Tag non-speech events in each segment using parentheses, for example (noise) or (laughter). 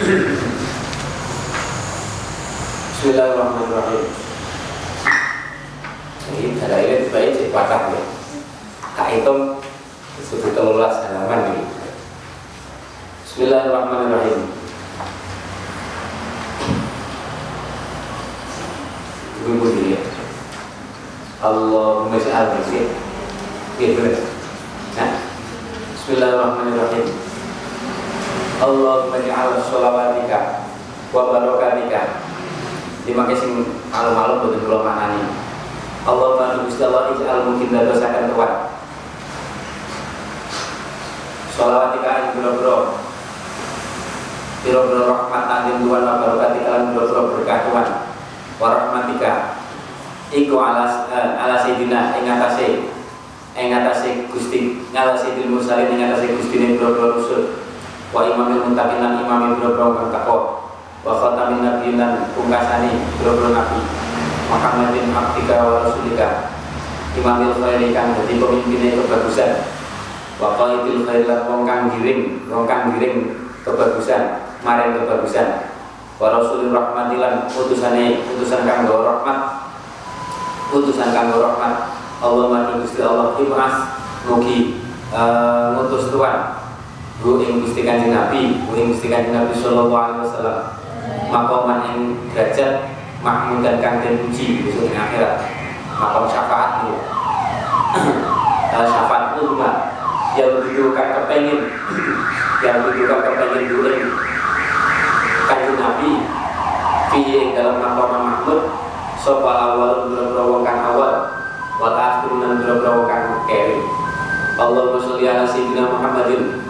Bismillahirrahmanirrahim. Ini baik ya. Tak hitung telulas halaman ini. Bismillahirrahmanirrahim. Ibu ya. Gitu. Nah. Bismillahirrahmanirrahim. Allahumma ja'al sholawatika wa barakatika. Dimakai sing malu-malu betul kula maknani. Allah manu Gusti Allah ij'al mungkin dadosaken tuan Sholawatika ing biro-biro Biro-biro rahmat angin tuan wa barakatika lan biro-biro berkah tuan Wa rahmatika. Iku ala, uh, ala sayidina ing atase ing atase Gusti ala sayyidil mursalin ing atase Gusti ing biro-biro rusul Wa imamil muttaqin lan imamil biro-biro kang takwa wa khatamin nabiyyin lan pungkasani boro nabi. Muhammadin abdika wa rasulika. Imamil khairi dadi pemimpinnya kebagusan. Wa qaidil khairi lan wong giring wong giring kebagusan maring kebagusan. Wa rasulur rahmatilan utusane utusan kang gawa rahmat. Utusan kang gawa rahmat. Allah Gusti Allah ibas mugi uh, ngutus tuan Bu ing Gusti Kanjeng Nabi, Bu ing Gusti Kanjeng Nabi sallallahu alaihi wasallam. Makoman yang derajat makmum dan kang den puji besok di akhirat. Makom syafaat itu (clears throat) syafaat itu juga yang kan kepengin. (clears throat) Yang kan kepengin dulu kanjeng Nabi. Fi dalam makom mahmud sopa awal wong kang awal. Wa akhirunan bura-bura wong kang keri Allahumma sholli ala sayyidina Muhammadin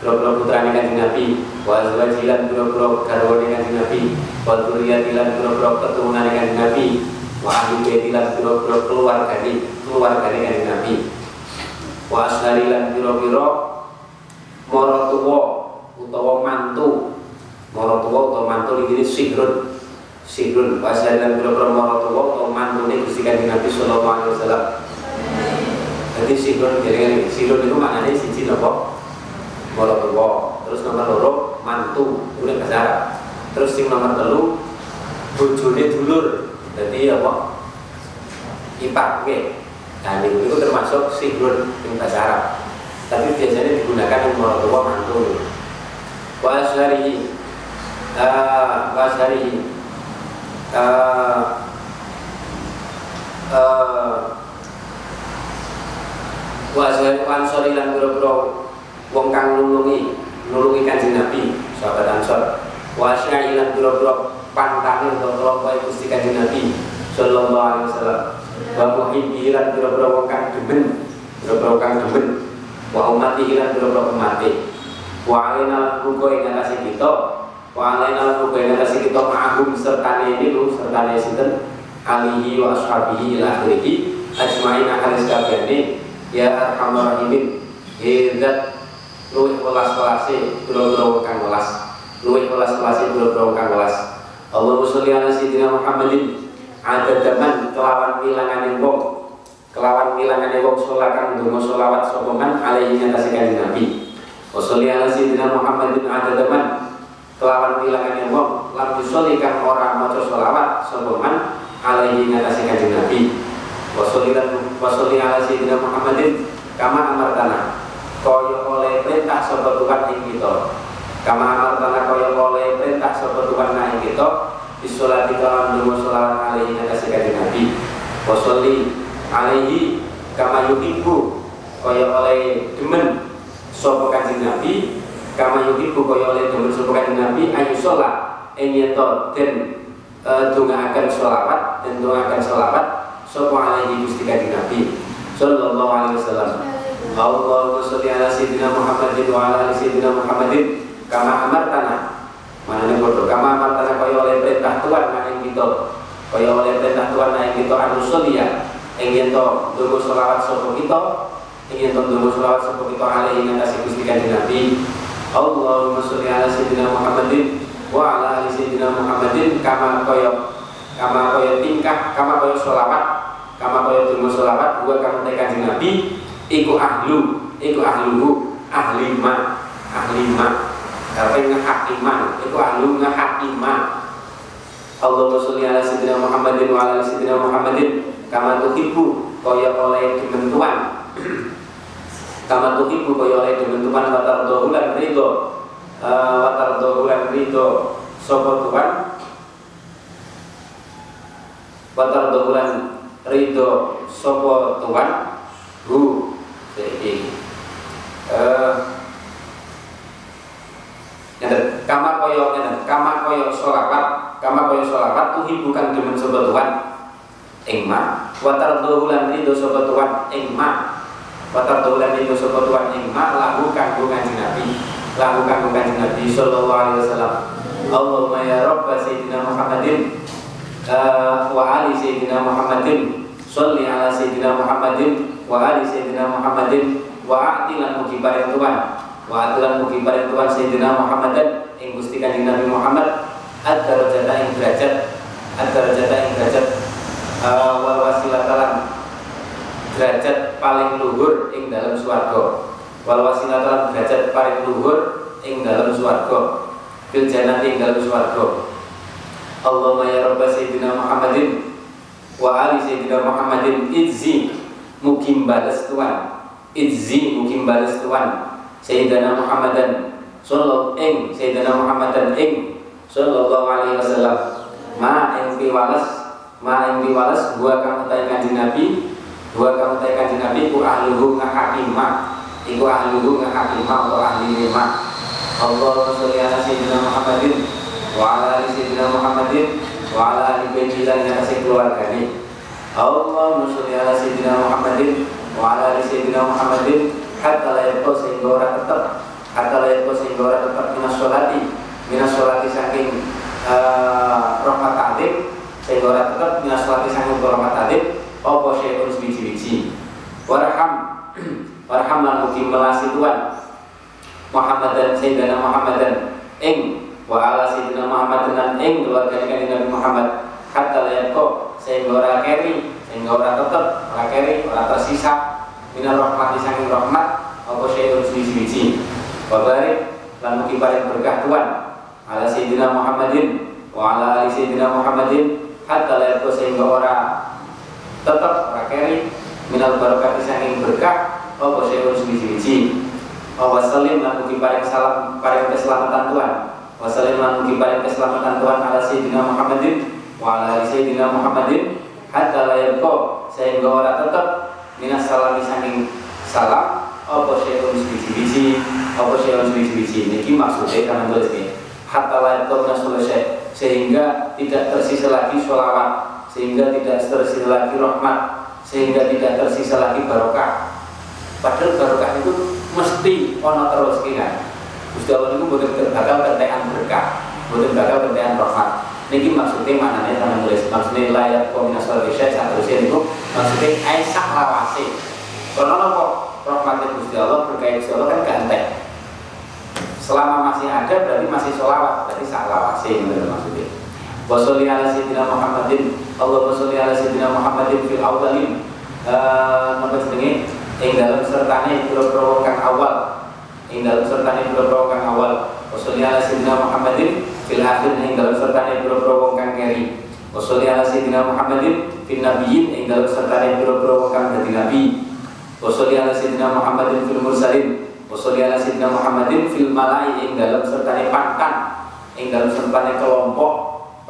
boro putrane kanjeng Nabi wa azwajihi lan boro garwane kanjeng Nabi wa dzurriyyati lan boro keturunan kanjeng Nabi wa ahli baitilan piro-piro keluarga ini keluarga ini kan Nabi. Wa asari lan piro-piro moro tuwa utawa mantu. Moro tuwa utawa mantu ini sigrun sigrun wa asari lan piro-piro moro tuwa utawa mantu ini Gusti Kanjeng Nabi sallallahu alaihi wasallam. Jadi sigrun jadi sigrun itu maknanya siji nopo tuwa terus nomor loro mantu. Itu bahasa terus yang nomor telu bojone dulur. Jadi apa? Ipak oke. Nah ini itu termasuk sigrun yang bahasa tapi biasanya digunakan yang orang tua mantu. Wasari uh, wasari uh, uh, wasari wansori lan biro-biro wong kang nulungi nulungi kanjeng Nabi sahabat Ansor. Wasyai lan biro-biro pantane untuk kelompok Gusti Kanjeng Nabi sallallahu alaihi wasallam. Wa muhibbi lan pira-pira wong kang demen pira-pira kang demen. Wa umati lan pira-pira umat wa alaina ruko ing atase kita wa alaina ruko ing atase kita ma'hum sertane niku sertane sinten? Alihi wa ashabihi ila akhirih. Ajmain halis kabehane ya arhamar rahimin luwih welas-welase pira-pira kang welas. Luwih welas-welase pira-pira kang welas. Allahumma sholli ala sayyidina Muhammadin. Ada zaman kelawan wilangan wong kelawan wilangan wong sholakan dungo sholawat sokongan alaihi ngatasi Nabi. Wa sholli ala sayyidina Muhammadin ada zaman kelawan wilangan wong lam yusolli kang ora maca sholawat sokongan alaihi ngatasi kanjeng Nabi. Wa sholli ala sayyidina Muhammadin kama amartana kaya oleh perintah sapa Tuhan ing kita. Kama amartana kaya oleh perintah sapa Tuhan ing kita. Bisolati kawan dungo sholawat alaihi nakasi kanjeng Nabi. Wasolli alaihi kama yuhibbu kaya oleh demen sapa kanjeng Nabi. Kama yuhibbu kaya oleh demen sapa kanjeng Nabi. Ayu sholat ing yeto den e, akan sholawat dan akan sholawat sapa alaihi gusti kanjeng Nabi. Sallallahu alaihi wasallam Allahumma sholli ala sayyidina Muhammadin wa ala sayyidina Muhammadin. Kama amartana. Mana nih bodoh? Kama amartana kaya oleh perintah Tuhan maning kita? Kaya oleh perintah Tuhan ing kita? Anusul ya ing yen to ndonga selawat sapa kita. Ing yen to ndonga selawat sapa kita alaihi ngatasi Gusti Kanjeng Nabi. Allahumma sholli ala sayyidina Muhammadin wa ala ali sayyidina Muhammadin. Kama kaya kama kaya tingkah kama kaya selawat. Kama kaya ndonga selawat gua kang Kanjeng Nabi iku ahlu iku ahluhu ahli ma ahli ma. Tapi ngehak iman itu ahlu ngehak iman. Allahumma sholli ala sayyidina Muhammadin wa ala sayyidina Muhammadin. Kama tuhibbu kaya oleh dementuan (clears throat) kama tuhibbu kaya oleh dementuan wa tardahu lan ridho. Uh, wa tardahu lan ridho. Sapa Tuhan? Wa tardahu lan ridho. Sapa Tuhan? Hu jadi eh Ngeten, kama koyo ngeten, kama koyo sholawat, kama koyo sholawat tuhi bukan demen sapa Tuhan ing ma, wa tarduhu lan ridho sapa Tuhan ing ma. Wa tarduhu lan ridho sapa Tuhan ing ma lahu kanggo Kanjeng Nabi. Kanggo Kanjeng Nabi sallallahu alaihi wasallam. Allahumma ya rabb sayyidina Muhammadin uh, wa ali sayyidina Muhammadin sholli ala sayyidina Muhammadin wa ali sayyidina Muhammadin wa atilan mugi bareng Tuhan. Wa atilan mugi bareng Tuhan sayyidina Muhammadan ing Gusti Kanjeng Nabi Muhammad. Ad-darajata ing derajat ad-darajata ing derajat. Uh, wal wasilatalan derajat paling luhur ing dalam swarga. Wal wasilatalan derajat paling luhur ing dalam swarga. Fil jannati ing dalam swarga. Allahumma ya rabb sayyidina Muhammadin wa ali sayyidina Muhammadin izzi mukim balas Tuhan izzi mukim balas Tuhan Sayyidina Muhammadan sallallahu ing Sayyidina Muhammadan ing sallallahu alaihi wasallam. Ma ing piwales ma ing piwales gua kang utai kanjeng Nabi. Gua kang utai kanjeng Nabi ku ahluhu ngahakima. Iku ahluhu ngahakima atau ahli lima. Allahumma sholli ala sayyidina Muhammadin wa ala ali sayyidina Muhammadin wa ala ali baiti lan ngatasi keluargane Allahumma sholli ala sayyidina Muhammadin wa ala ali sayyidina Muhammadin. Hatta la yakul sehingga orang tetap hatta la yakul sehingga orang tetap minas sholati. Minas sholati saking uh, rahmat ta'lim. Sehingga orang tetap minas sholati saking rahmat ta'lim. Apa syai'un sebiji-biji warham. (clears throat) Warham lan mugi melasi Tuhan Muhammad dan Sayyidina Muhammad dan ing wa ala Sayyidina Muhammad dan ing keluarga Nabi Muhammad. Hatta la yakul sehingga orang keri sehingga orang tetap orang keri orang tersisa. Minal rahmat disanging rahmat apa syai'un suwi-suwi wa barik lan mugi paring berkah Tuhan. Ala sayyidina Muhammadin wa ala ali sayyidina Muhammadin. Hatta la yakun sehingga ora tetap ora keri. Minal barokah disanging berkah apa syai'un suwi-suwi wa salim lan mugi paring salam paring keselamatan Tuhan wa salim lan mugi paring keselamatan Tuhan ala sayyidina Muhammadin wa ala sayyidina Muhammadin hatta la yakun sehingga ora tetap minas salam saking salam. Apa syai'un biji-biji apa syai'un biji-biji ini maksudnya karena tulis ini hatta la selesai sehingga tidak tersisa lagi sholawat. Sehingga tidak tersisa lagi rahmat. Sehingga tidak tersisa lagi barokah. Padahal barokah itu mesti ono terus kira Gusti Allah itu bukan bakal kentekan berkah bukan bakal kentekan rahmat Niki maksudnya mana nih teman tulis. Maksudnya layak kombinasi bisa seharusnya itu maksudnya aisyah lawasi. Kalau nopo rahmatnya Gusti Allah berkait Gusti Allah kan ganteng. Selama masih ada berarti masih sholawat. Berarti sah lawasi itu maksudnya. Wasolli ala sayyidina Muhammadin. Allah wasolli ala sayyidina Muhammadin fil awalin Nopo jenenge? Ing dalam sertane kang awal. Ing dalam sertane kang awal Wasolli ala sayyidina Muhammadin fil akhir ing dalam sertane pura-pura wong kang ala sayyidina Muhammadin fil nabiyyin ing dalam sertane pura-pura wong kang dadi nabi. Ala sayyidina Muhammadin fil mursalin. Ala sayyidina Muhammadin fil malai ing dalam sertane pantan ing dalam sertane kelompok.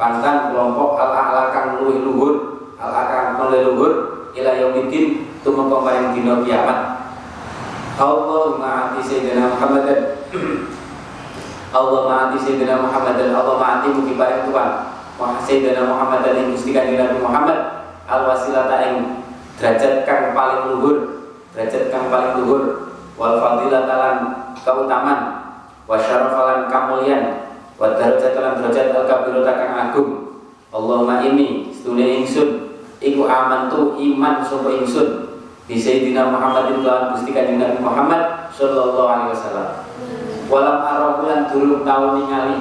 Pantan kelompok al-a'la kang luwih luhur al-a'la kang luhur ila yaumidin tumeka paring dina kiamat. Allahumma ati sayyidina (clears throat) Allah ma'ati Sayyidina Muhammad dan Allah ma'ati mugi paring Tuhan. Sayyidina Muhammad dan Gusti Kanjeng Nabi Muhammad al wasilata ing derajat kang paling luhur derajat kang paling luhur. Wal fadilata lan keutamaan wa syarafalan kamulian wa derajat lan derajat al kabirata kang agung. Allahumma ini sedune ingsun iku amantu iman sapa ingsun. Di Sayyidina Muhammadin lawan Gusti Kanjeng Nabi Muhammad sallallahu alaihi wasallam walam arahu lan durung tau ningali.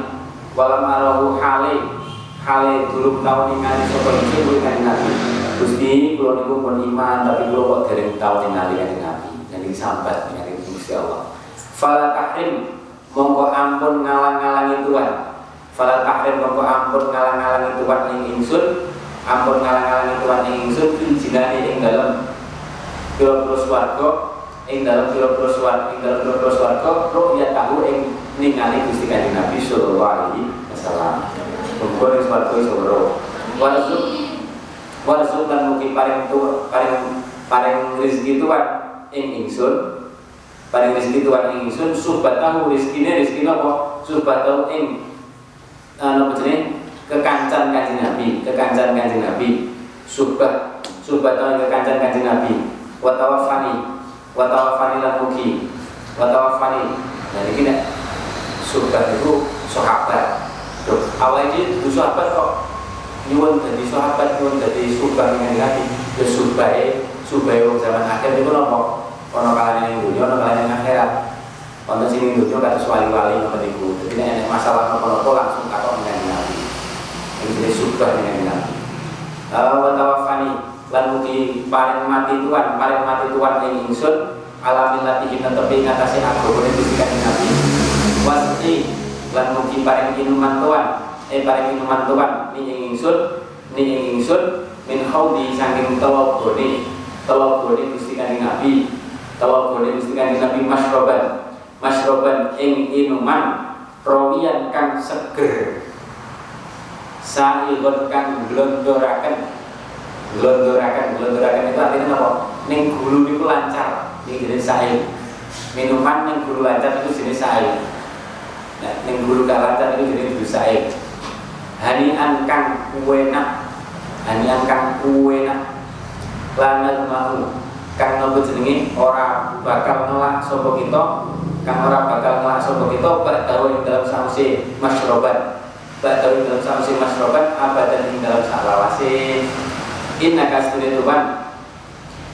Walam arahu hale. Hale durung tau ningali. Sapa kuwi Kanjeng Nabi. Gusti kula niku pun iman tapi kula kok dereng tau ningali Kanjeng Nabi jadi sambat ningali Gusti Allah. Fala tahrim mongko ampun ngalang-alangi Tuhan. Fala tahrim mongko ampun ngalang-alangi Tuhan ing ingsun. Ampun ngalang-alangi Tuhan ing ingsun fil jinani ing dalem. Pira-pira swarga ing dalem pira-pira swarga ing dalem pira-pira swarga ru'ya tahu ing ningali Gusti Kanjeng Nabi sallallahu alaihi wasallam. Muga ing swarga iso weruh. Warzuk warzuk lan mugi paring tu paring paring rezeki Tuhan ing ingsun. Paring rezeki Tuhan ing ingsun subatahu rezekine rezeki napa subatahu ing apa jenenge? Kekancan kanjeng Nabi, kekancan kanjeng Nabi, subah tahun kekancan kanjeng Nabi, watawafani, watawafani lan mugi, watawafani. Nah ini nek subah itu sahabat. Tuh, awal ini itu sahabat kok nyuwun jadi sahabat nyuwun jadi subah dengan Nabi. Ya subah subah wong zaman akhir itu nopo ono kalian yang ono kalian yang akhirat. Ono sini dunia kata wali-wali ngoten niku. Jadi nek masalah nopo-nopo langsung takut dengan Nabi jadi suka dengan Nabi wa tawafani lan mugi paling mati tuan paling mati tuan ing ingsun. Ala millatihi tetepi ngatasi agama Gusti Kanjeng Nabi. Wasqi lan mugi paling minuman tuan eh paling minuman tuan ni ing ingsun ni ing ingsun min haudi saking telogone telogone Gusti Kanjeng Nabi. Telogone Gusti Kanjeng Nabi masroban masroban ing inuman rawian kang seger. Sa'igon kang glondoraken glondoraken glondoraken itu artinya apa? ning gulu itu lancar ini jenis sa'i minuman ning gulu lancar itu jenis sa'i nah ning gulu gak lancar itu jenis sa'i hanian kang kuenak hanian kang kuenak lanal mau kang nopo jenenge? Ora bakal ngelak sapa kita kang ora bakal ngelak sapa kita badhe dalam sausi masyrobat Batawi dalam samsi masrobat abadan ing dalam salawase Inna kasturi Tuhan.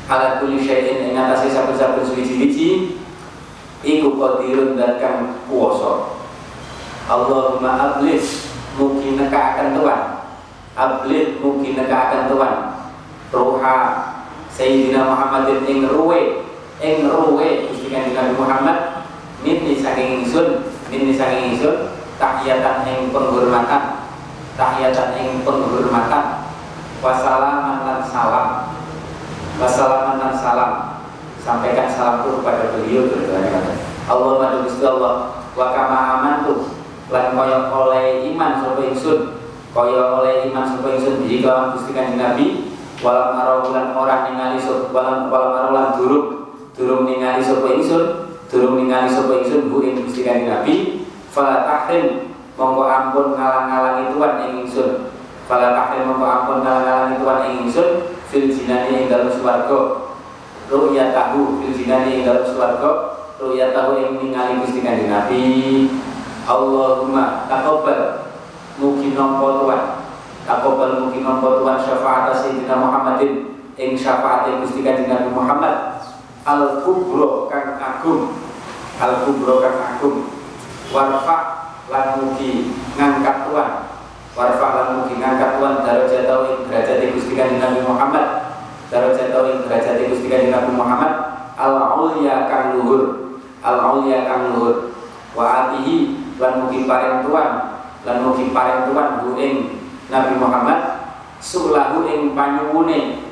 Ala kuli syai'in ing atasi saben-saben suwi-wiji Iku qadirun dan kang kuwasa. Allahumma ablis Mugi neka akan Tuhan. Ablis mugi neka akan Tuhan. Ruha Sayyidina Muhammadin ing ruwe Ing ruwe Gusti Nabi Muhammad Minni saking ingsun Minni saking ingsun tahiyatan ing penghormatan tahiyatan ing penghormatan wassalaman lan salam. Wassalaman lan salam. Sampaikan salamku kepada beliau berdoa Allah madu Gusti Allah. Wa kama amantu lan kaya oleh iman sapa ingsun. Kaya oleh iman sapa ingsun bi kelawan Gusti Kanjeng Nabi. Walam arau lan ora ningali sapa walam walam arau lan durung durung ningali sapa ingsun durung ningali sapa ingsun bu ing Nabi. Fala tahrim mongko ampun ngalang-alangi tuan ing ingsun fala tahrim mongko ampun ngalang-alangi tuan ing ingsun fil jinani ing dalem swarga. Ru'ya tahu fil jinani ing dalem swarga ru'ya tahu ing ningali Gusti Kanjeng Nabi. Allahumma taqabbal mugi nampa tuan taqabbal mugi nampa tuan syafaat Sayyidina Muhammadin ing syafaat Gusti Kanjeng Nabi Muhammad. Al kubro kang agung al kubro kang agung. Warfa lan mugi ngangkat tuan warfa lan mugi ngangkat tuan darajat ing derajat Gusti Kanjeng Nabi Muhammad. Darajat ing derajat Gusti Kanjeng Nabi Muhammad. Al kang luhur. Al ulya kang luhur. Wa atihi lan mugi paring tuan lan mugi paring tuan bu ing Nabi Muhammad. Sulahu ing panyuwune.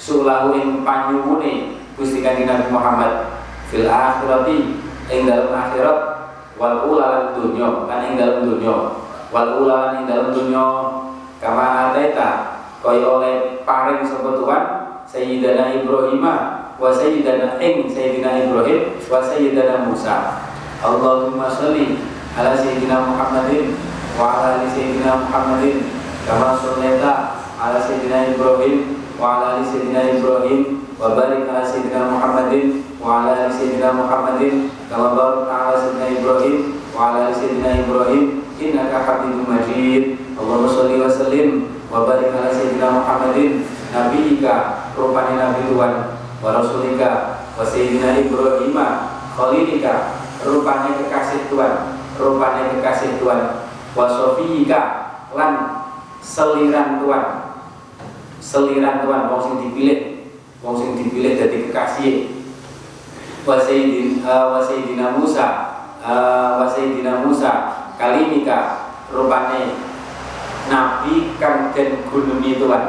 Sulahu ing panyuwune Gusti Kanjeng Nabi Muhammad. Fil akhirati ing dalam akhirat. Wal dunya kan ing dalam dunya wal ulalan ing dalam dunya kama ataita kaya oleh paring sapa Tuhan Sayyidina Ibrahim wa Sayyidina ing Sayyidina Ibrahim wa Sayyidina Musa. Allahumma sholli ala Sayyidina Muhammadin wa ala ali Sayyidina Muhammadin kama shallaita ala Sayyidina Ibrahim wa ala ali Sayyidina Ibrahim wa barik ala Sayyidina Muhammadin wa ala ali Sayyidina Muhammadin kama barakta ala Sayyidina Ibrahim wa ala ali Sayyidina Ibrahim innaka Hamidum Majid. Allahumma sholli wa sallim wa barik ala Sayyidina Muhammadin. Nabi Ika rupane Nabi Tuhan wa Rasulika wa Sayyidina Ibrahim Khalilika rupane kekasih Tuhan rupane kekasih Tuhan wa Sofiyika lan seliran Tuhan. Seliran Tuhan wong sing dipilih wong sing dipilih dari kekasih. Wa Sayyidina uh, wa Sayyidina Musa uh, wa Sayyidina Musa kalimika rupane Nabi kang den gunungi Tuhan.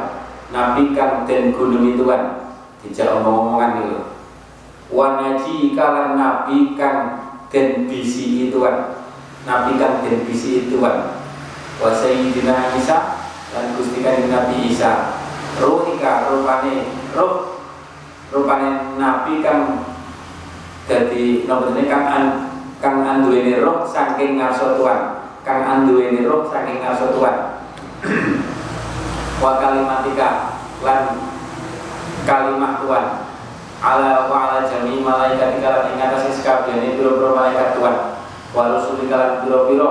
Nabi kang den gunungi Tuhan. Dijak omong-omongan itu wanaji kalan Nabi kang den bisi Tuhan. Nabi kang den bisi Tuhan. Wa sayyidina Isa dan Gusti Nabi Isa. Ruhika rupane ruh. Rupane Nabi kang jadi nomor kang an, kang anduweni roh saking ngarso Tuhan kang anduweni roh saking ngarso Tuhan wa kalimatika lan kalimat Tuhan ala wa ala jami malaikat lan ing atase sakabehane pira-pira malaikat Tuhan wa rusul lan pira-pira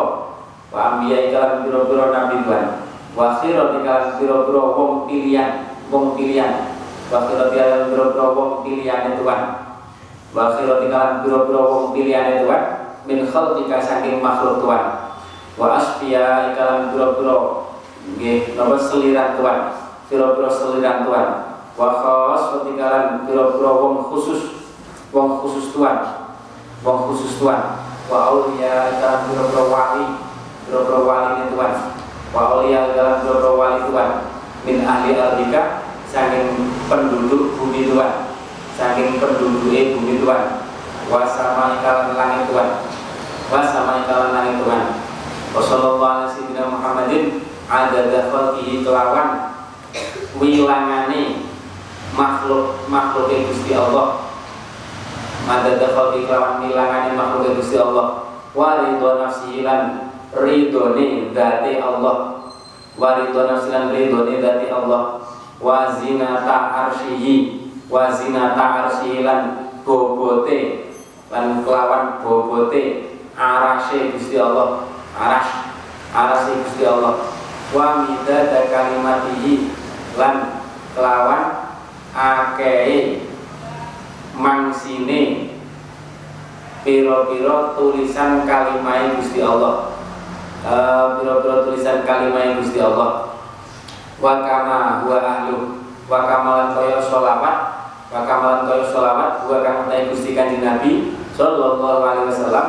wa ambiya lan pira-pira nabi Tuhan wa khairat lan pira-pira wong pilihan wong pilihan. Wa khairat lan pira-pira wong pilihan Tuhan wa khairat lan pira-pira wong pilihan Tuhan min khalqika saking makhluk Tuhan. Wa asfiya lan pira-pira nggih napa seliran Tuhan pira-pira seliran Tuhan. Wa khas petikalan pira-pira wong khusus wong khusus Tuhan wong khusus Tuhan. Wa auliya dalam pira-pira wali pira-pira wali Tuhan. Wa auliya dalam pira-pira wali Tuhan min ahli ardika saking penduduk bumi Tuhan saking penduduk bumi Tuhan. Wa sama ikalan langit Tuhan. Wa sama ikalan langit Tuhan. Sallallahu alaihi Muhammadin ada khalqihi kelawan wilangane makhluk makhluk Gusti Allah. Ada khalqi kelawan wilangane makhluk Gusti Allah. Wa ridho nafsihi lan ridhone dzati Allah. Wa ridho nafsihi lan ridhone dzati Allah. Wa zinata arsyihi wa zinata arsyihi lan bobote lan kelawan bobote. Arashe Gusti Allah. Arash arashe Gusti Allah. Wa midada kalimatihi lan kelawan akei mangsine. Piro-piro tulisan kalimai Gusti Allah. Uh, piro-piro tulisan kalimai Gusti Allah. Wa kama huwa ahlu wa kamalan kaya sholawat wa kamalan kaya sholawat wa kamalan Gusti kanjeng Nabi sallallahu alaihi wasallam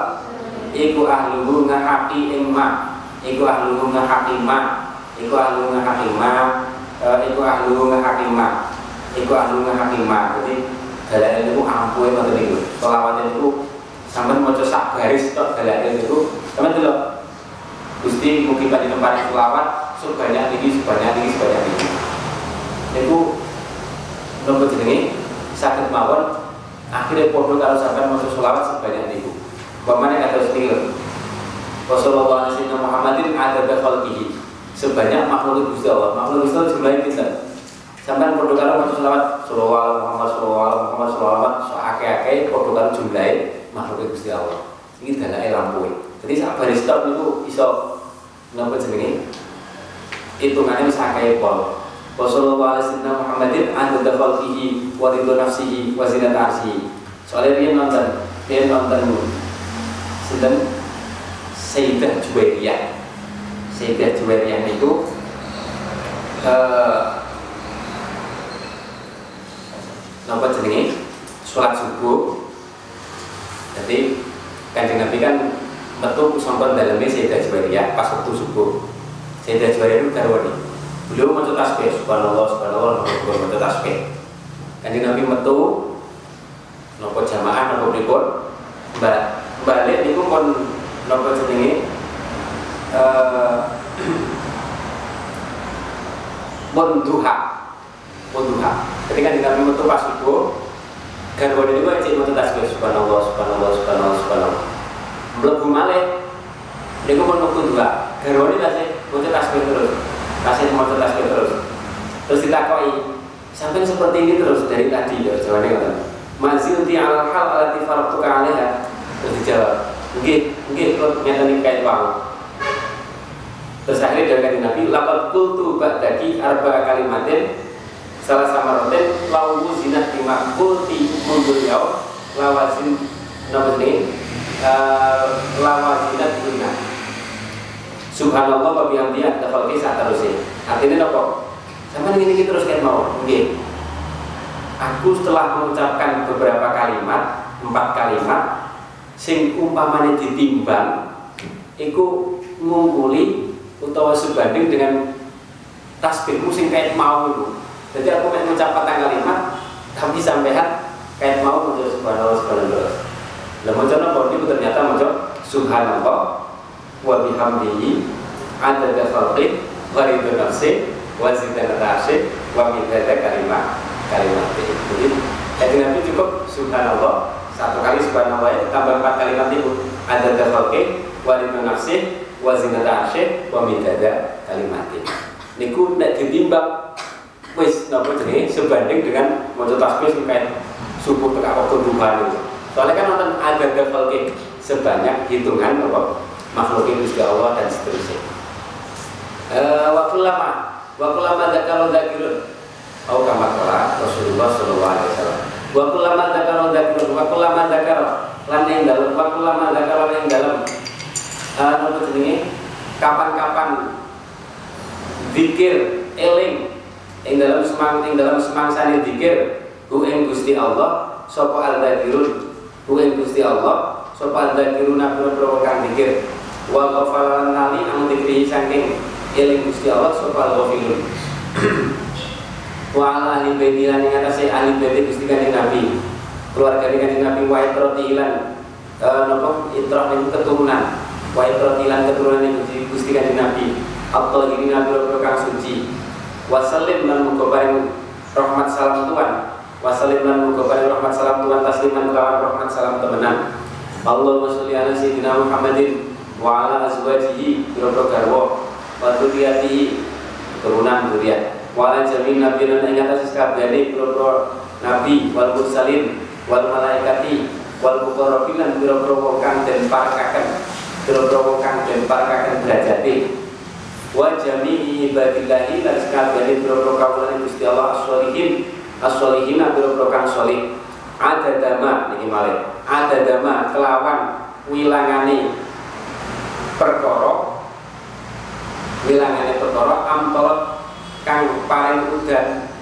iku ahluhu ngahaki ing ma iku ahluhu ngahaki ma iku ahlu ngahakima uh, iku ahlu ngahakima iku ahlu ngahakima jadi dalane niku ampuhe ngoten niku selawat niku sampean maca sak garis tok dalane niku sampean delok Gusti mungkin pada tempat selawat sebanyak ini sebanyak ini sebanyak ini niku nopo jenenge sakit mawon akhirnya podo kalau sampai masuk selawat sebanyak niku Bagaimana kata sedikit Wassalamualaikum warahmatullahi Muhammadin ada khalqihi sebanyak makhluk Gusti Allah. Makhluk Gusti Allah jumlahnya kita. Sampai podo karo maca selawat sallallahu Muhammad sallallahu Muhammad so akeh-akeh podo karo jumlahe makhluk Gusti Allah. Iki dalake lampu. Jadi sak baris stop niku iso napa jenenge? Hitungane wis akeh pol. Wa sallallahu alaihi Muhammadin adada khalqihi wa ridha nafsihi wa zinata arsyihi. Soalnya dia nonton, dia nonton Sinten Sayyidah Juwairiyah. Sehingga Juwairiyah itu uh, Napa jenenge? Sholat subuh. Jadi kanjeng Nabi kan metu sampun dalamnya Sayyidah Juwairiyah pas waktu subuh. Sayyidah Juwairiyah itu garwani beliau metu tasbih subhanallah subhanallah subhanallah metu tasbih. Kanjeng Nabi metu nopo jamaah nopo pripun mbak balik niku pun nopo jenenge? (clears throat) Munduha Munduha Ketika di Nabi metu pas subuh Garwan ini wajib metu tasbih Subhanallah, Subhanallah, Subhanallah, Subhanallah. Melebu malih Ini pun metu dua Garwan ini masih metu tasbih terus Masih metu tasbih terus. Terus ditakoi Sampai seperti ini terus dari tadi ya Jawabannya kan Mazil di al hal alati faratuka alaiha. Terus dijawab Mungkin, mungkin kalau nyata nih kayak bang Terus akhirnya dari kata Nabi, lapat kultu ba'daki arba kalimatin salah sama roten lau zinat lima kulti mundur yau lawazin nama ini lawazinat lima Subhanallah wa bihamdihi ada khalqi saat terusnya artinya apa? Sama ini kita terus kan mau? Okay. aku setelah mengucapkan beberapa kalimat empat kalimat sing umpamanya ditimbang iku ngumpuli utawa sebanding dengan tasbihmu sing kayak mau itu. Jadi aku mau mengucapkan kalimat tapi sampean kayak mau untuk subhanallah subhanallah. Lah mau coba ternyata mau subhanallah wa bihamdihi ada khalqi ridho nafsi wa zinata arsy wa midada kalimat jadi jadi Nabi cukup subhanallah satu kali subhanallah ya, tambah empat kalimat itu. Ada khalqi ridho nafsi wa zinata arsy wa kalimat niku nek ditimbang wis napa jenenge? Sebanding dengan maca tasbih kayak subuh tekan waktu duha itu. Soalnya kan nonton ada level sebanyak hitungan apa makhluk Gusti Allah dan seterusnya. Eh waktu lama, waktu lama kalau. Oh kama kala Rasulullah Shallallahu Alaihi Wasallam. Waktu lama kalau zakirun, waktu lama zakar lan yang dalam, waktu lama zakar yang dalam. Eh napa jenenge? Kapan-kapan zikir eling ing dalam semang ing dalam semangsane dikir hu ing Gusti Allah sapa al-dzakirun hu ing Gusti Allah sapa al-dzakiruna pira-pira dikir wa ghafalan nali ang dikri saking eling Gusti Allah sapa al-ghafilun wa ala ahli baiti lan ing atase ahli baiti Gusti Kanjeng Nabi. Keluarga Kanjeng Nabi wa itrati lan uh, napa? Itrah keturunan. Wa itrati lan keturunan Gusti Kanjeng Nabi. Atau ini nabi kang suci. Wasalim lan muga rahmat salam Tuhan. Wasalim lan muga rahmat salam Tuhan tasliman kelawan rahmat salam temenan. Allahumma sholli ala sayyidina Muhammadin wa ala azwajihi biro garwa wa dzurriyyatihi turunan dzurriyyat wa ala jami nabi lan ing atas kabehane biro nabi wal mursalin wal malaikati wal muqarrabin lan biro-biro kang den parakaken biro-biro kang den wa jami'i ibadillahi lan sakabehane boro kawulane Gusti Allah as-solihin as-solihin boro kang solih ada dama niki malih. Ada dama kelawan wilangane perkara wilangane perkara amtorot kang paling udan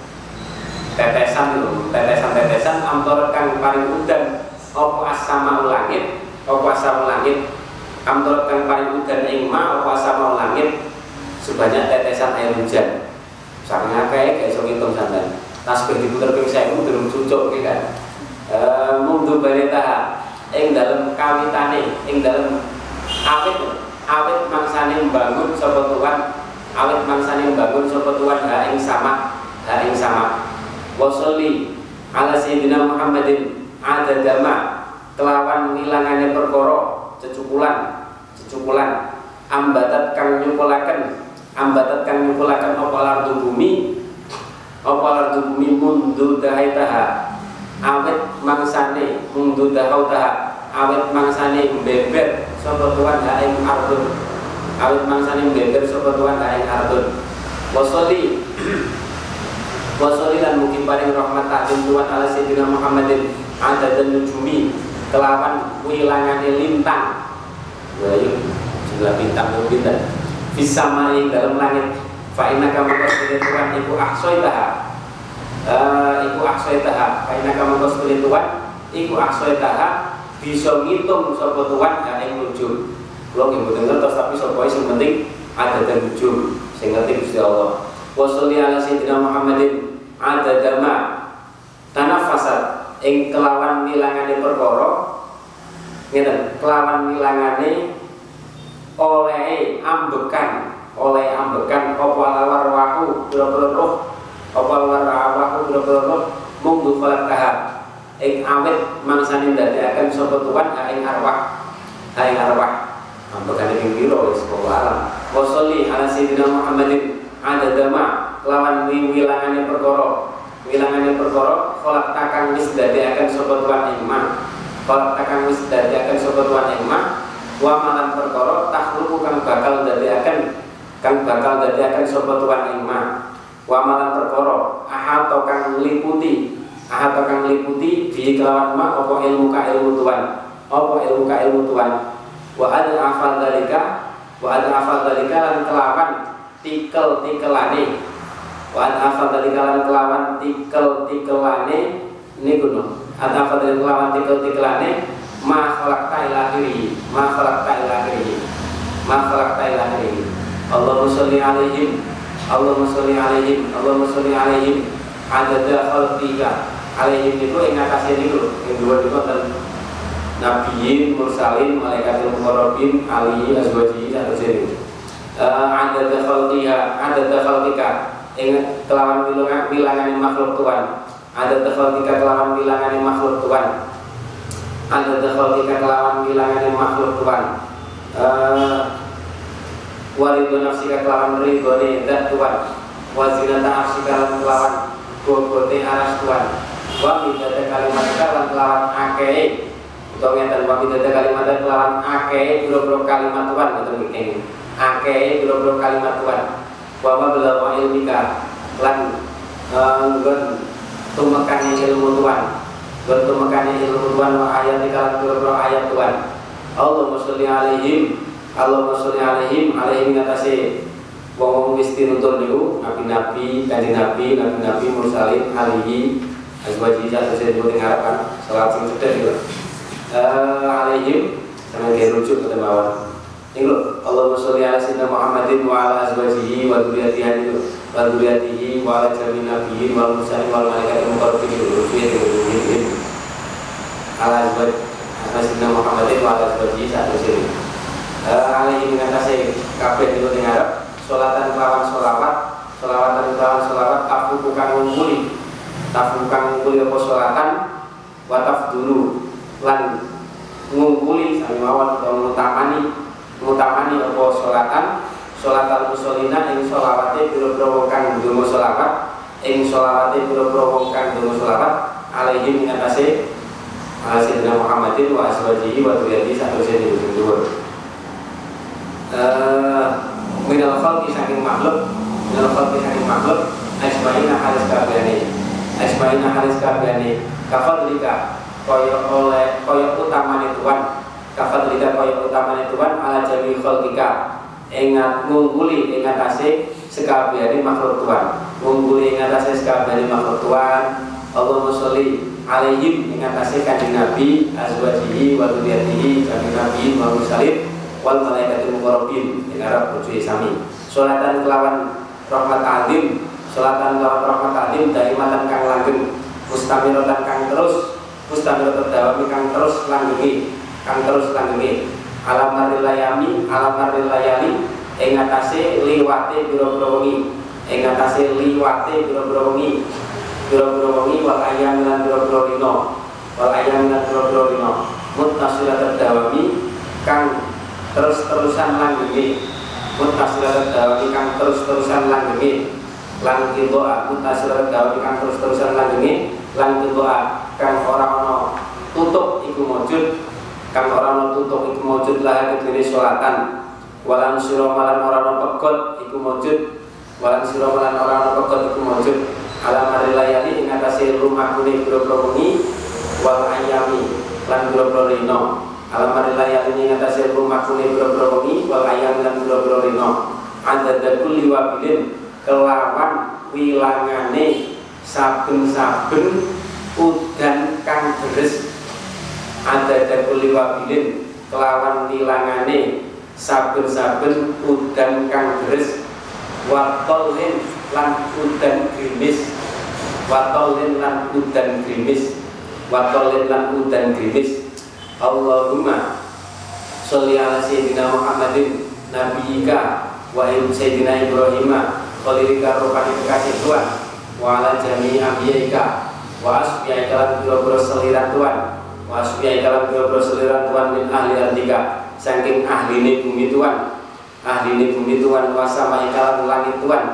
tetesan lho. Tetesan-tetesan amtorot kang paling udan apa asama langit? Apa asama langit? Amtorot kang paling udan ing ma asama langit? Sebanyak tetesan air hujan. Saking kayak iso ngitung sandan tasbih diputer ping 1000 durung cucuk iki kan. E, mundu baleta ing dalem kawitane ing dalem awit awit mangsane membangun sapa Tuhan awit mangsane membangun sapa Tuhan ha ing sama ha ing sama. Wasolli ala sayyidina Muhammadin ada dama kelawan ngilangane perkara cecukulan cecukulan. Ambatat kang nyukulaken ambatat kang nyukulaken apa lardu bumi? Apa lardu bumi mundu dahaitaha awet mangsane mundu dahautaha awet mangsane beber sapa tuan ha ing ardun. Awet mangsane beber sapa tuan ha ing ardun. Wasoli. (clears throat) Wasoli lan mungkin paling rahmat ta'zim tuan ala sayyidina Muhammadin. Ada dan nujumi kelawan wilangane lintang. Ya jumlah bintang bintang bisa main dalam langit. Fa inna kama qasdul Tuhan iku ahsaitaha uh, iku ahsaitaha fa inna kama qasdul Tuhan iku ahsaitaha bisa ngitung sapa Tuhan ujung kula nggih mboten ngertos tapi sapa sing penting ada dan ujung sing ngerti Gusti Allah. Wa sholli ala sayyidina Muhammadin ada dama tanafasat ing kelawan nilangane perkara. Ngeten kelawan nilangane oleh ambekan oleh ambekan apa lawar waku biro-biro roh apa lawar waku biro-biro roh mung falak tahap. Ing awet mangsane akan sapa tuan ing arwah ha ing arwah ambekan ing biro wis alam wa ala sayyidina Muhammadin. Ada dama lawan wilangane perkara. Wilangane perkara kolak takang wis akan sapa tuan ing ma kolak takang wis akan sapa tuan ing ma wa malan perkara takhluqu kang bakal dadiaken kang bakal dadiaken sapa tuan ing ma wa malan perkara ahad kang liputi. Ahad kang liputi bi kelawan ma apa ilmu ka ilmu tuan apa ilmu ka ilmu tuan wa ada afal dalika wa ada afal dalika lan kelawan tikel tikelane wa ada afal dalika lan kelawan tikel tikelane ini gunung ada afal dalika kelawan tikel tikelane ma khalaqta ila akhirih. Ma khalaqta ila akhirih. Ma khalaqta ila akhirih. Allahumma sholli alaihim. Allahumma sholli alaihim. Allahumma sholli alaihim. Adada khalqika alaihim itu ing atase niku. Ing dua niku nabiyin mursalin malaikatul muqarrabin ali azwaji satu sini adada khalqiha adada khalqika ing kelawan bilangan bilangan makhluk Tuhan. Ada khalqika kelawan bilangan makhluk Tuhan. Ada khalqika kelawan bilangan makhluk Tuhan. Uh, waridu nafsika kelawan ridhone dan Tuhan. Wazinata nafsika kelawan bobote aras Tuhan. Wa midada kalimat kalan kelawan akeh utawa ngeten wa midada kalimat kelawan akeh biro-biro kalimat Tuhan ngoten iki akeh biro-biro kalimat Tuhan. Wa ma belakwa ilmika lan nggon tumekane ilmu Tuhan. Nggon tumekane ilmu Tuhan wa ayat kalan biro-biro ayat Tuhan. Allahumma sholli alaihim Allahumma sholli alaihim alaihim ngatasi wong wong wis tinutun niku nabi-nabi kanjeng nabi nabi-nabi mursalin alihi azwaji satu saya disebut ngarapan salat sing gitu uh, alaihim sama dia rujuk ke bawah. Ini lho Allahumma sholli ala sayyidina Muhammadin wa ala azwajihi wa dzurriyyatihi wa dzurriyyatihi wa ala jami'in nabiyyin wal mursalin wal malaikatil muqarrabin rujuk ala azwaj sayyidina Muhammadin wa ala azwajihi satu sini. Alaihi mengatasi kabeh itu dengar sholatan kelawan sholawat sholawatan kelawan sholawat tafu bukan ngumpuli. Tafu bukan ngumpuli apa sholatan? Wataf dulu lan ngumpuli sami mawon atau mutamani mutamani apa sholatan sholatan musolina ing sholawate biro-biro wong kang ndonga sholawat ing sholawate biro-biro wong kang ndonga sholawat alaihi mengatasi Sayyidina Muhammadin wa aswajihi wa dzurriyyatihi satu sini dua. Minal khalqi saking makhluk minal khalqi saking makhluk asma'ina halis kabehane asma'ina halis kabehane kafadlika kaya oleh kaya utamane Tuhan. Kafadlika kaya utamane Tuhan ala jami khalqika. Ingat ngungguli ing atase sekabehane makhluk Tuhan. Ngungguli ing atase sekabehane makhluk Tuhan. Allahumma sholli alaihim ing atase kanjeng Nabi azwajihi wa dzurriyyatihi kanjeng Nabi wa mursalin wal malaikatul muqarrabin. Ing Arab bojone sami. Salatan kelawan rahmat alim salatan kelawan rahmat alim daimatan kang langgeng. Mustamiratan kang terus mustamiratan dawami kang terus langgengi kang terus langgengi alam marilayami alam marilayali ing atase liwate biro-biro wengi. Ing atase liwate biro-biro wengi. Wengi wal ayam lan biro-biro wal ayam lan biro-biro rino mutasiratan dawami kang terus-terusan langgenge mutasilat dawami kang terus-terusan langgenge lan doa mutasilat dawami kang terus-terusan langgenge lan doa kang ora ana tutup iku mujud. Kang ora ana tutup iku mujud lah kedene salatan walan sira malan ora ana pegot iku mujud. Walan sira malan ora ana pegot iku mujud. Alam layali ing atase rumah kuning boro-boro wal ayami lan boro-boro rino alam layar ini ngatasi rumah bro-bro wengi wal ayam dan bro-bro rino ada kulli wabilin kelawan wilangane saben-saben udan kang deres. Ada kulli wabilin kelawan wilangane saben-saben udan kang deres. Watolin lan udan grimis. Watolin lan udan grimis. Watolin lan udan grimis. Allahumma sholli ala sayyidina Muhammadin nabiyika wa sayyidina Ibrahim khalilika rupani kekasih Tuhan wa ala jami ambiyaika. Wa asbiyaika lan biro-biro seliran Tuhan. Wa asbiyaika lan biro-biro seliran Tuhan min ahli ardika. Saking ahli ini bumi Tuhan. Ahli ini bumi Tuhan wa sama ikalan langit Tuhan.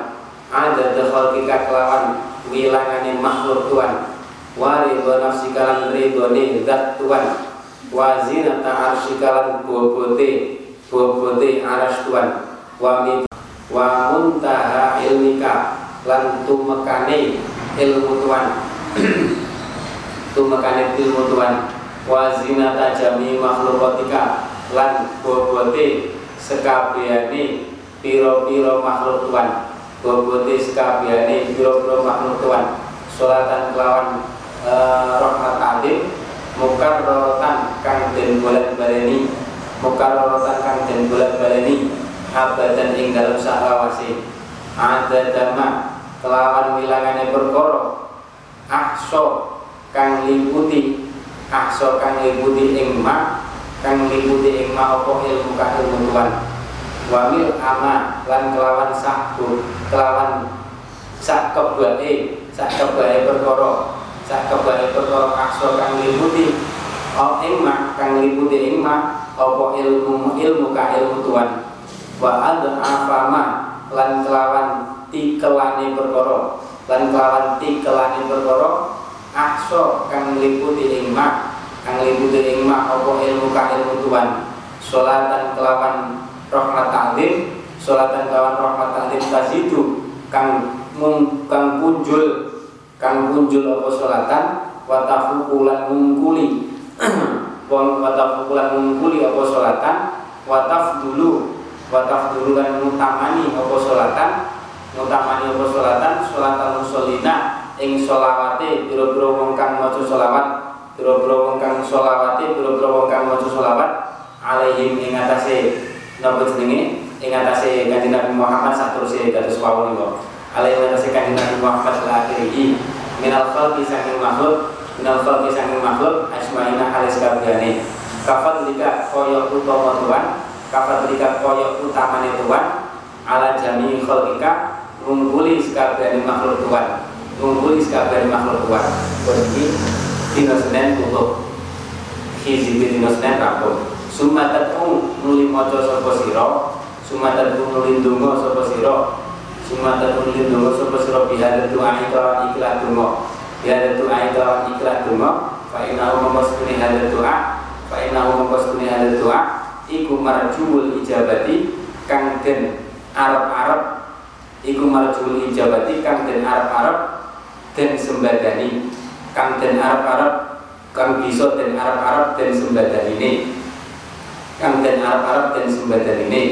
Ada dekhol kika kelawan wilangane makhluk Tuhan. Wa ridho nafsika lan ridhone zat Tuhan. Wa zinata arsyikalan bobote bobote aras Tuhan. Wa wa muntaha ilmika lan tumekane ilmu tuan (clears throat) tumekane ilmu tuan wa zinata jami makhlukatika. Lan bobote sekabehane piro-piro makhluk tuan bobote sekabehane piro-piro makhluk tuan salatan kelawan uh, rahmat alim mukar rorotan kang den bulan baleni mukar rorotan kang den bulan baleni abadan ing dalam saklawase ada dama kelawan wilangane perkara ahso kang liputi ahso kang liputi ing ma kang liputi ing ma apa ilmu ka ilmu tuan wamil ama lan kelawan sakbu kelawan sak kebae sak kebae perkara sak kebae perkara ahso kang liputi oh ing ma kang liputi ing ma apa ilmu ilmu ka ilmu tuan wa afama lan kelawan tikelane perkara. Lan kelawan tikelane perkara akso kang liputi ing kang liputi ing mak apa ilmu ka ilmu tuan salatan kelawan rahmat ta'lim salatan kelawan rahmat ta'lim tazidu kang mung kang punjul kang punjul apa salatan wa tafukulan mungkuli. (clears throat) Wa tafukulan mungkuli apa salatan wa tafdulu wataf duluan mutamani apa sholatan mutamani apa sholatan sholatan musolina ing sholawate biro-biro wong kang maca sholawat biro-biro wong kang sholawate biro-biro wong kang maca sholawat alaihim ing atase napa jenenge? Ing atase kanjeng Nabi Muhammad saterusé dados niku alaihim atase kanjeng Nabi Muhammad la akhirih minal khalqi saking makhluk minal khalqi saking makhluk asmaina halis kabehane kafat lika kaya utawa tuan kapan ketika koyok utamanya Tuhan ala jami khalqika ngumpuli sekabehane makhluk Tuhan. Ngumpuli sekabehane makhluk Tuhan. Pergi dina Senin tutup hiji dina Senin rampung sumatat ung nuli maca sapa sira. Sumatat ung nuli ndonga sapa sira. Sumatat ung nuli ndonga sapa sira. Bihadatu doa ikhlas donga bihadatu doa ikhlas donga fa inna mastuni hadatu doa. Fa inna mastuni hadatu doa. Iku marjuul ijabati kang den Arab-Arab iku marjuul ijabati kang den Arab-Arab den sembadani kang den Arab-Arab kang bisa den Arab-Arab den sembadani kang den Arab-Arab den sembadani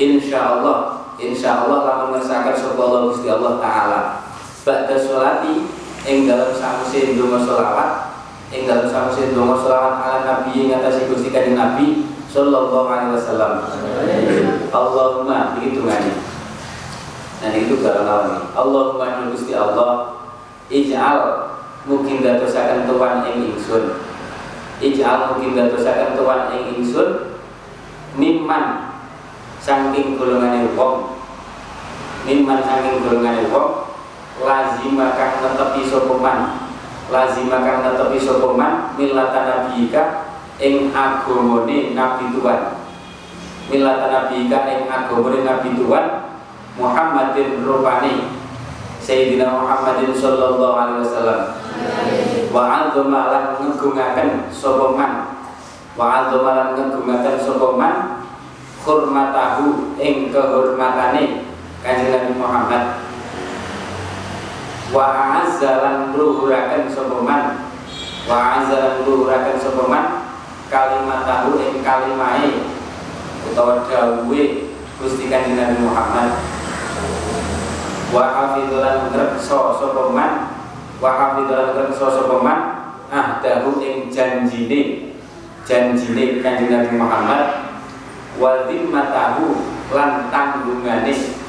insyaallah insyaallah lamun ngersakaken sapa Allah Gusti Allah taala ba'da sholati ing dalam sause ndonga selawat ing dalam sause ndonga selawat ala nabi ing atas Gusti Kanjeng Nabi Sallallahu Alaihi Wasallam. Allahumma begitu ngani. Nah itu barang. Allahumma Gusti Allah ij'al mungkin datosakan tuan ing ingsun. Ij'al mungkin datosakan tuan ing ingsun mimman saking golongan wong mimman saking golongan wong lazima kang netepi sapa man lazima kang netepi sapa man millatan nabiyika ing agamane Nabi Tuhan milatan Nabi ka ing agamane Nabi Tuhan Muhammadin rupani Sayyidina Muhammadin sallallahu alaihi wasallam. Wa azama lan ngegungaken sapa man? Wa azama lan ngegungaken sapa man? Hormatahu ing kehormatane Kanjeng Nabi Muhammad. Wa azza lan luhuraken sapa man? Wa azza lan luhuraken sapa man? Kalimat tahu ing kalimai utawa dawuhe Gusti Kanjeng Nabi Muhammad wa hafidzulan ngrekso sapa man? Wa hafidzulan ngrekso sapa man? Ahdahu ing janjine. Janjine Kanjeng Nabi Muhammad. Wa zimmatahu lan tanggungane.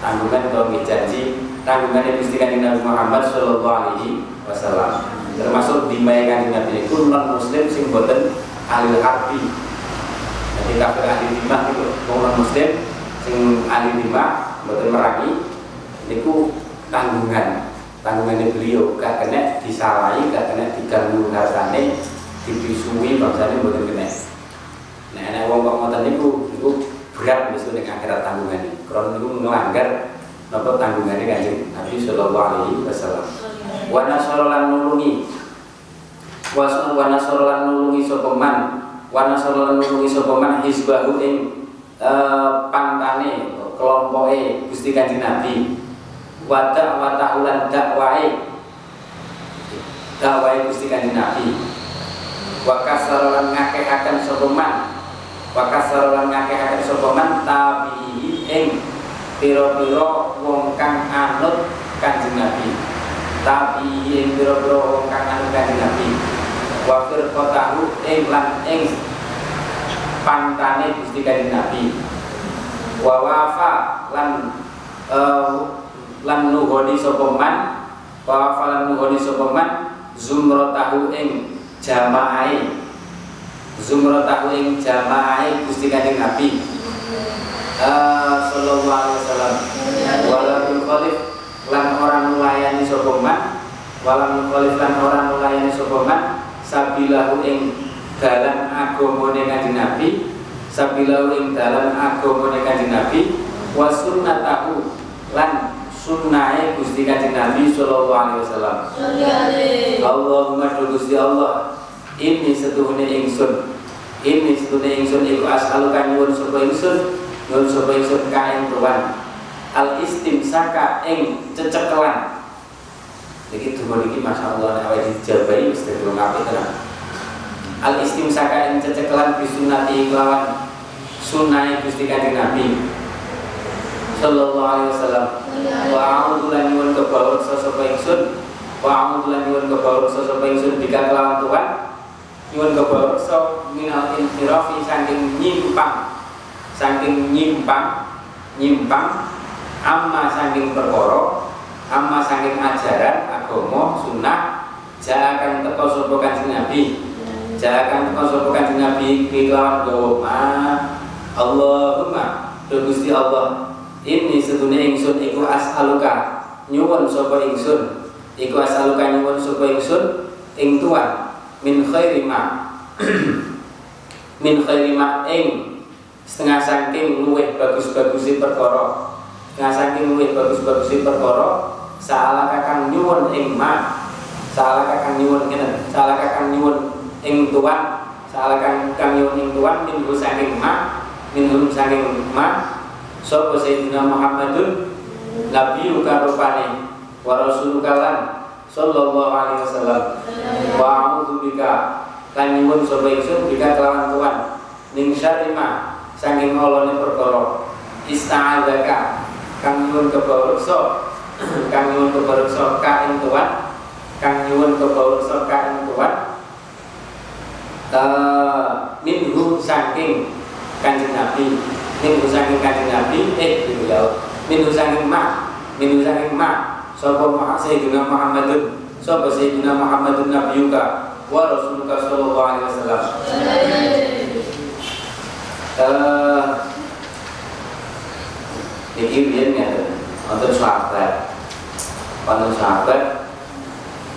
Tanggungan atau janji tanggungane Gusti Kanjeng Nabi Muhammad sallallahu alaihi wasallam. Termasuk dimaya Kanjeng Nabi itu non muslim sing boten ahli harbi jadi kafir ahli lima itu orang muslim sing ahli lima betul merangi itu tanggungan. Tanggungannya beliau. Gak kena disalahi gak kena diganggu hartane dibisui bangsanya betul kena. Nah enak wong kok ngoten niku niku berat mesti ning akhirat tanggungan ini kalau niku melanggar napa tanggungannya kanjeng Nabi sallallahu alaihi wasallam. Wa nasara nulungi. Wasun wa nasara lan nulungi sapa man? Wa nulungi ing uh, pantane kelompoke Gusti Kanjeng Nabi wa da'watahu lan dakwai dakwai Gusti Kanjeng Nabi. Wa kasaran ngakehaken sapa man. Wa kasaran ngakehaken sapa man tabihi ing pira-pira wong kang anut Kanjeng Nabi. Tabihi ing pira-pira wong kang anut Kanjeng Nabi. Wa firqatahu ing lan ing pantane Gusti Kanjeng Nabi. Wa wafa lan uh, lan nuhoni sapa man? Wa wafa lan nuhoni sapa man? Zumratahu ing jamaai zumratahu ing jamaai Gusti Kanjeng Nabi. Uh, sallallahu alaihi wasallam. Walaupun khalif lan orang melayani sapa man? Walam khalif lan orang melayani sapa man? Sabilahu ing dalan agamane Kanjeng Nabi. Sabilahu ing dalan agamane Kanjeng Nabi. Wa sunnatahu lan sunnahe Gusti Kanjeng Nabi sallallahu alaihi wasallam. Allahumma Gusti Allah. Ini setuhune ingsun. Ini setuhune ingsun iku as'aluka nyuwun sapa ingsun nyuwun sapa ingsun kain tuan. Al istimsaka ing cecekelan. Jadi donga niki masyaallah nek awake dijabahi mesti donga apik tenan. Al istimsaka ing cecekelan bisunati kelawan sunai Gusti Kanjeng Nabi sallallahu alaihi wasallam wa a'udzu lan nyuwun kebaur sapa ingsun wa a'udzu lan nyuwun kebaur sapa ingsun bika kelawan Tuhan nyuwun kebaur so minal infirafi saking nyimpang saking nyimpang nyimpang amma saking perkara amma saking ajaran agama sunnah jangan teko sapa kanjeng Nabi jangan teko sapa kanjeng Nabi kelawan gawa Allahumma Gusti Allah ini sedunia ingsun iku as'aluka. Nyuwun sapa ingsun? Iku as'aluka nyuwun sapa ingsun? Ing tuan min khairi ma. (clears throat) Min khairi ma ing. Setengah saking luweh bagus-bagusi perkara. Setengah saking luweh bagus-bagusi perkara. Salah kakang nyuwun ing ma. Salah kakang nyuwun ngene salah kakang nyuwun ing tuan salah kakang nyuwun ing tuan min saking ma. Min saking ma sapa sayyidina Muhammadun? Nabi rupane wa rasuluka lan sallallahu alaihi wasallam. Wa a'udzu bika lan nyuwun sapa bika kelawan tuan ning syarri ma saking olone perkara. Ista'adzaka kang nyuwun kebareksa (clears throat) kang nyuwun kebareksa ka ing tuan kang nyuwun kebareksa ka ing tuan uh, minhu saking kanjeng Nabi minhu saking kanjeng Nabi eh gitu ya minhu saking ma minhu saking ma. Sapa Sayyidina Muhammadun sapa Sayyidina Muhammadun nabiyuka wa rasuluka sallallahu alaihi wasallam. Eh iki biyen ya untuk sahabat. Untuk sahabat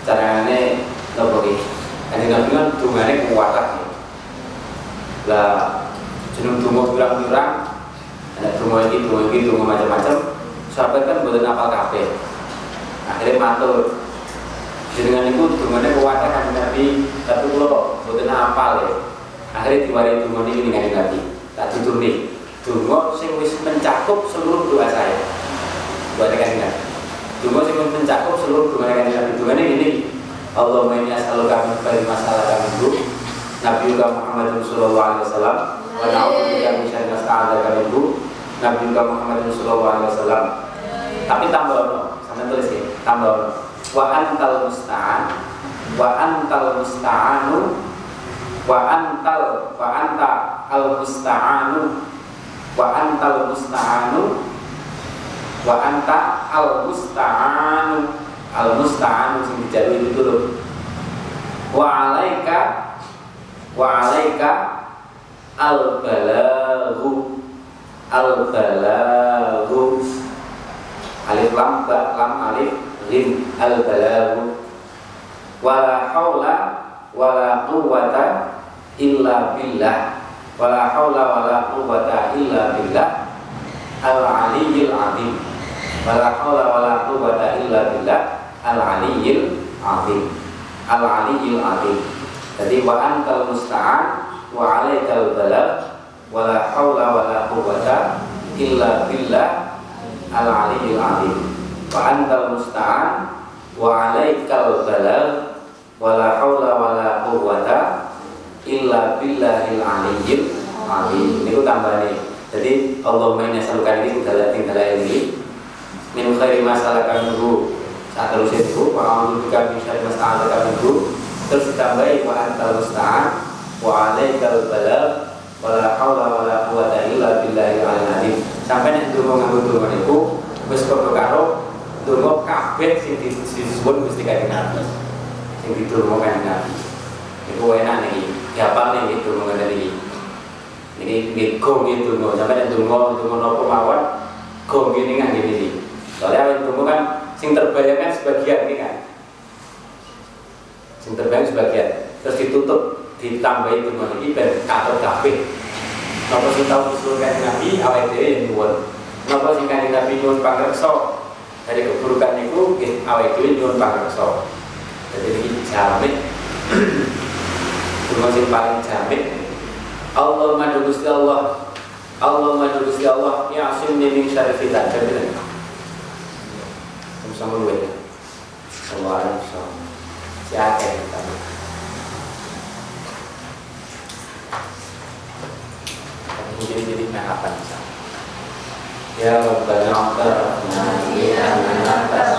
carane nopo iki? Kanjeng Nabi kan dungane kuat lah. Jeneng donga pirang-pirang donga iki donga iki donga macam-macam. Sahabat kan boten apal kabeh. Akhirnya matur. Jenengan itu dongane kuwate kan Nabi tapi kula boten apal ya. Akhirnya diwari donga niki ning Nabi. Tak tuturne donga sing wis mencakup seluruh doa saya. Buat kan Nabi. Donga sing mencakup seluruh doa kan Nabi. Dongane ini Allahumma inni as'aluka min khairi ma sa'alaka minhu. Nabi Muhammad sallallahu alaihi wasallam wa na'udzubika min syarri ma Nabi Muhammad wasallam. Tapi tambah no sampai tulis ya tambah no wa antal musta'an. Wa antal musta'anu. Wa antal wa anta al musta'anu. Wa antal musta'anu. Wa anta al musta'anu. Al musta'anu sing dijalui itu dulu wa alaika wa alaika al balaghu al balaghu alif lam ba lam alif rim. Al balaghu wala haula wala quwwata illa billah. Wala haula wala quwwata illa billah. Al aliyyil azim. Wala haula wala quwwata illa billah. Al aliyyil azim. Al aliyyil azim. Jadi wa antal musta'an wa alaikal balagh wala haula wala quwwata illa billah al aliyyil azim. Wa antal musta'an wa alaikal balagh wala haula wala quwwata illa billahil aliyyil alim niku tambahane jadi Allahumma inni as'aluka ini tinggal tinggal ini. Min khairi masalah minhu. Saat terus itu wa a'udzu bika min syarri ma sta'alaka minhu. Terus ditambahi wa antal musta'an wa alaikal balagh wala haula wala quwwata illa billahil aliyyil sampai nek ndonga nganggo ndonga niku wis padha karo ndonga kabeh sing disebut Gusti Kanjeng Nabi. Sing ditulungo Kanjeng Nabi. Iku enak niki. Diapal nih gitu mengenai ini ini gong itu mau sampai yang tunggu tunggu nopo mawon gong ini kan gini soalnya yang tunggu kan sing terbayangkan sebagian ini kan. Sing terbayang sebagian. Terus ditutup ditambahin tunggu ini ben katut kabeh. Nopo sing tahu disuruh kan nabi? Awal itu yang nyuwun. Nopo sing kan nabi nyuwun pangrekso dari keburukan itu awal itu nyuwun pangrekso jadi ini jamin. (clears throat) Cuma yang paling jamin. Allah madu Gusti Allah. Allah madu Gusti Allah. Ya asim min syarri fitan. Jamin sama lu ya Allah alam siapa yang kita jadi jadi apa bisa ya Rabbana Akhtar Ya Rabbana Akhtar